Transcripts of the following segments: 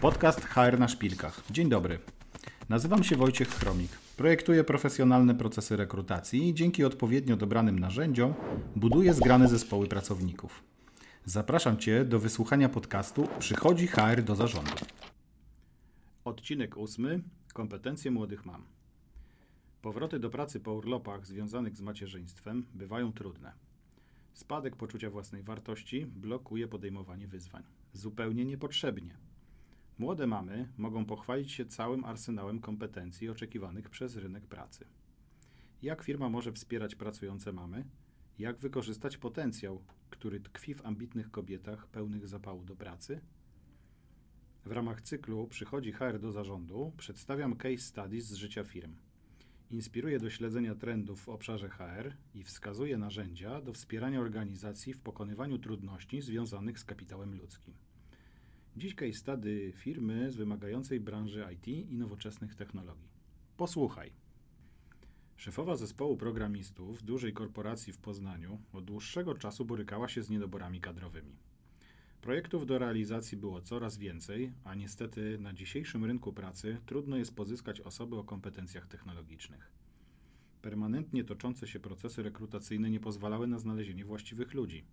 Podcast HR na szpilkach. Dzień dobry. Nazywam się Wojciech Chromik. Projektuję profesjonalne procesy rekrutacji i dzięki odpowiednio dobranym narzędziom buduję zgrane zespoły pracowników. Zapraszam Cię do wysłuchania podcastu Przychodzi HR do zarządu. Odcinek ósmy. Kompetencje młodych mam. Powroty do pracy po urlopach związanych z macierzyństwem bywają trudne. Spadek poczucia własnej wartości blokuje podejmowanie wyzwań. Zupełnie niepotrzebnie. Młode mamy mogą pochwalić się całym arsenałem kompetencji oczekiwanych przez rynek pracy. Jak firma może wspierać pracujące mamy? Jak wykorzystać potencjał, który tkwi w ambitnych kobietach pełnych zapału do pracy? W ramach cyklu Przychodzi HR do zarządu przedstawiam case studies z życia firm. Inspiruję do śledzenia trendów w obszarze HR i wskazuję narzędzia do wspierania organizacji w pokonywaniu trudności związanych z kapitałem ludzkim. Dziś case study firmy z wymagającej branży IT i nowoczesnych technologii. Posłuchaj. Szefowa zespołu programistów dużej korporacji w Poznaniu od dłuższego czasu borykała się z niedoborami kadrowymi. Projektów do realizacji było coraz więcej, a niestety na dzisiejszym rynku pracy trudno jest pozyskać osoby o kompetencjach technologicznych. Permanentnie toczące się procesy rekrutacyjne nie pozwalały na znalezienie właściwych ludzi.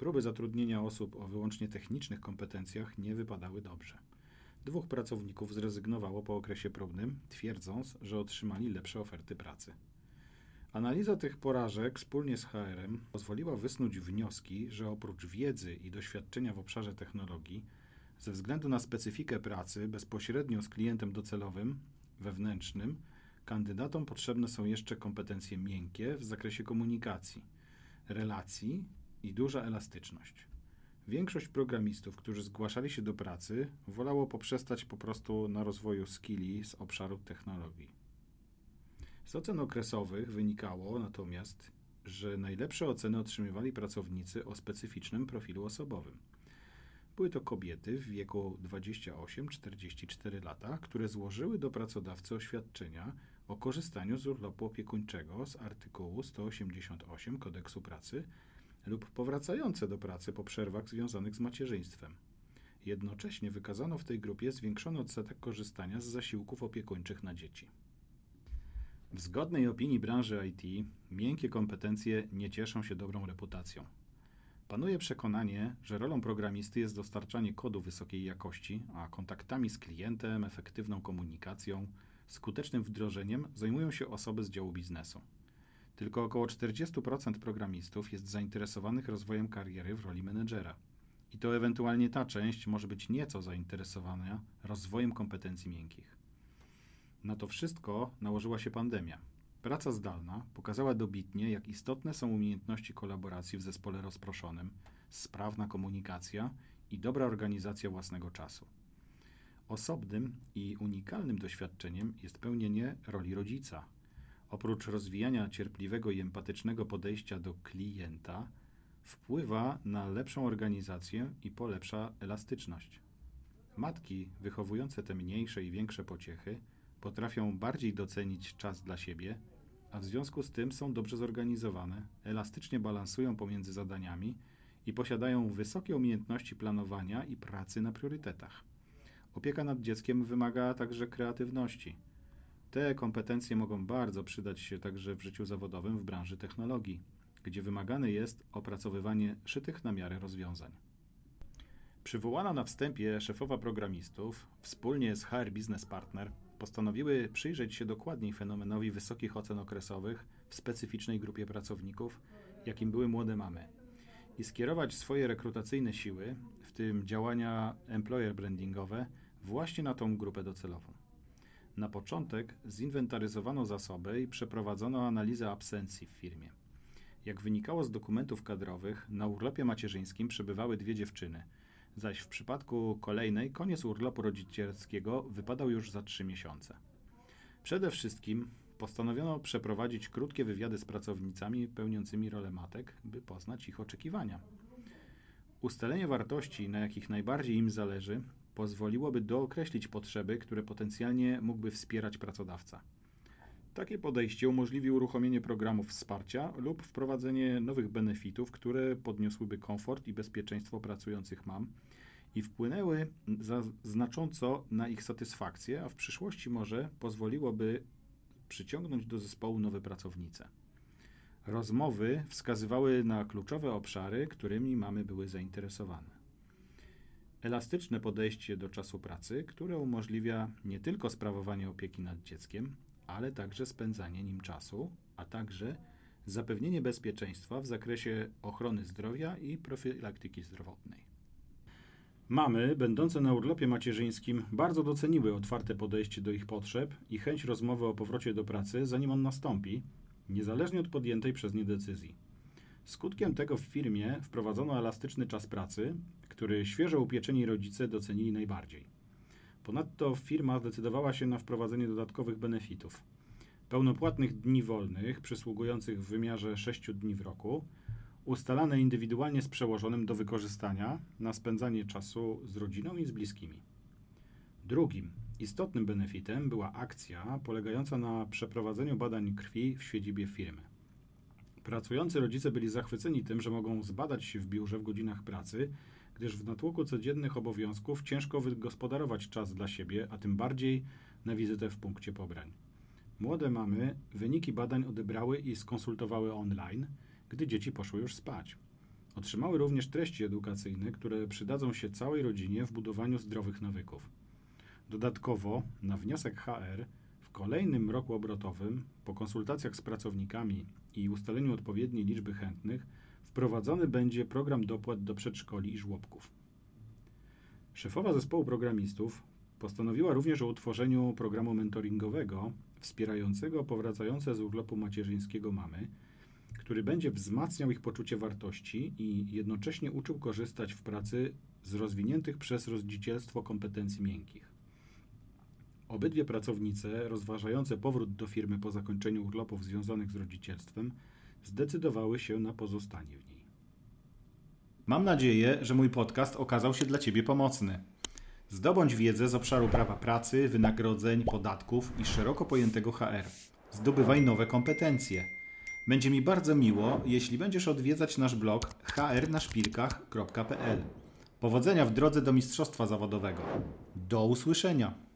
Próby zatrudnienia osób o wyłącznie technicznych kompetencjach nie wypadały dobrze. Dwóch pracowników zrezygnowało po okresie próbnym, twierdząc, że otrzymali lepsze oferty pracy. Analiza tych porażek wspólnie z HR-em pozwoliła wysnuć wnioski, że oprócz wiedzy i doświadczenia w obszarze technologii, ze względu na specyfikę pracy bezpośrednio z klientem docelowym, wewnętrznym, kandydatom potrzebne są jeszcze kompetencje miękkie w zakresie komunikacji, relacji i duża elastyczność. Większość programistów, którzy zgłaszali się do pracy, wolało poprzestać po prostu na rozwoju skilli z obszaru technologii. Z ocen okresowych wynikało natomiast, że najlepsze oceny otrzymywali pracownicy o specyficznym profilu osobowym. Były to kobiety w wieku 28-44 lata, które złożyły do pracodawcy oświadczenia o korzystaniu z urlopu opiekuńczego z artykułu 188 Kodeksu Pracy lub powracające do pracy po przerwach związanych z macierzyństwem. Jednocześnie wykazano w tej grupie zwiększony odsetek korzystania z zasiłków opiekuńczych na dzieci. W zgodnej opinii branży IT, miękkie kompetencje nie cieszą się dobrą reputacją. Panuje przekonanie, że rolą programisty jest dostarczanie kodu wysokiej jakości, a kontaktami z klientem, efektywną komunikacją, skutecznym wdrożeniem zajmują się osoby z działu biznesu. Tylko około 40% programistów jest zainteresowanych rozwojem kariery w roli menedżera. I to ewentualnie ta część może być nieco zainteresowana rozwojem kompetencji miękkich. Na to wszystko nałożyła się pandemia. Praca zdalna pokazała dobitnie, jak istotne są umiejętności kolaboracji w zespole rozproszonym, sprawna komunikacja i dobra organizacja własnego czasu. Osobnym i unikalnym doświadczeniem jest pełnienie roli rodzica. Oprócz rozwijania cierpliwego i empatycznego podejścia do klienta, wpływa na lepszą organizację i polepsza elastyczność. Matki wychowujące te mniejsze i większe pociechy potrafią bardziej docenić czas dla siebie, a w związku z tym są dobrze zorganizowane, elastycznie balansują pomiędzy zadaniami i posiadają wysokie umiejętności planowania i pracy na priorytetach. Opieka nad dzieckiem wymaga także kreatywności. Te kompetencje mogą bardzo przydać się także w życiu zawodowym w branży technologii, gdzie wymagane jest opracowywanie szytych na miarę rozwiązań. Przywołana na wstępie szefowa programistów wspólnie z HR Business Partner postanowiły przyjrzeć się dokładniej fenomenowi wysokich ocen okresowych w specyficznej grupie pracowników, jakim były młode mamy, i skierować swoje rekrutacyjne siły, w tym działania employer brandingowe, właśnie na tą grupę docelową. Na początek zinwentaryzowano zasoby i przeprowadzono analizę absencji w firmie. Jak wynikało z dokumentów kadrowych, na urlopie macierzyńskim przebywały dwie dziewczyny – zaś w przypadku kolejnej koniec urlopu rodzicielskiego wypadał już za trzy miesiące. Przede wszystkim postanowiono przeprowadzić krótkie wywiady z pracownicami pełniącymi rolę matek, by poznać ich oczekiwania. Ustalenie wartości, na jakich najbardziej im zależy, pozwoliłoby dookreślić potrzeby, które potencjalnie mógłby wspierać pracodawca. Takie podejście umożliwi uruchomienie programów wsparcia lub wprowadzenie nowych benefitów, które podniosłyby komfort i bezpieczeństwo pracujących mam i wpłynęły znacząco na ich satysfakcję, a w przyszłości może pozwoliłoby przyciągnąć do zespołu nowe pracownice. Rozmowy wskazywały na kluczowe obszary, którymi mamy były zainteresowane. Elastyczne podejście do czasu pracy, które umożliwia nie tylko sprawowanie opieki nad dzieckiem, ale także spędzanie nim czasu, a także zapewnienie bezpieczeństwa w zakresie ochrony zdrowia i profilaktyki zdrowotnej. Mamy, będące na urlopie macierzyńskim, bardzo doceniły otwarte podejście do ich potrzeb i chęć rozmowy o powrocie do pracy, zanim on nastąpi, niezależnie od podjętej przez nie decyzji. Skutkiem tego w firmie wprowadzono elastyczny czas pracy, który świeżo upieczeni rodzice docenili najbardziej. Ponadto firma zdecydowała się na wprowadzenie dodatkowych benefitów. Pełnopłatnych dni wolnych, przysługujących w wymiarze 6 dni w roku, ustalane indywidualnie z przełożonym do wykorzystania na spędzanie czasu z rodziną i z bliskimi. Drugim istotnym benefitem była akcja polegająca na przeprowadzeniu badań krwi w siedzibie firmy. Pracujący rodzice byli zachwyceni tym, że mogą zbadać się w biurze w godzinach pracy, gdyż w natłoku codziennych obowiązków ciężko wygospodarować czas dla siebie, a tym bardziej na wizytę w punkcie pobrań. Młode mamy wyniki badań odebrały i skonsultowały online, gdy dzieci poszły już spać. Otrzymały również treści edukacyjne, które przydadzą się całej rodzinie w budowaniu zdrowych nawyków. Dodatkowo, na wniosek HR, w kolejnym roku obrotowym, po konsultacjach z pracownikami i ustaleniu odpowiedniej liczby chętnych, wprowadzony będzie program dopłat do przedszkoli i żłobków. Szefowa zespołu programistów postanowiła również o utworzeniu programu mentoringowego wspierającego powracające z urlopu macierzyńskiego mamy, który będzie wzmacniał ich poczucie wartości i jednocześnie uczył korzystać w pracy z rozwiniętych przez rodzicielstwo kompetencji miękkich. Obydwie pracownice, rozważające powrót do firmy po zakończeniu urlopów związanych z rodzicielstwem, zdecydowały się na pozostanie w niej. Mam nadzieję, że mój podcast okazał się dla Ciebie pomocny. Zdobądź wiedzę z obszaru prawa pracy, wynagrodzeń, podatków i szeroko pojętego HR. Zdobywaj nowe kompetencje. Będzie mi bardzo miło, jeśli będziesz odwiedzać nasz blog hrnaszpilkach.pl. Powodzenia w drodze do mistrzostwa zawodowego. Do usłyszenia!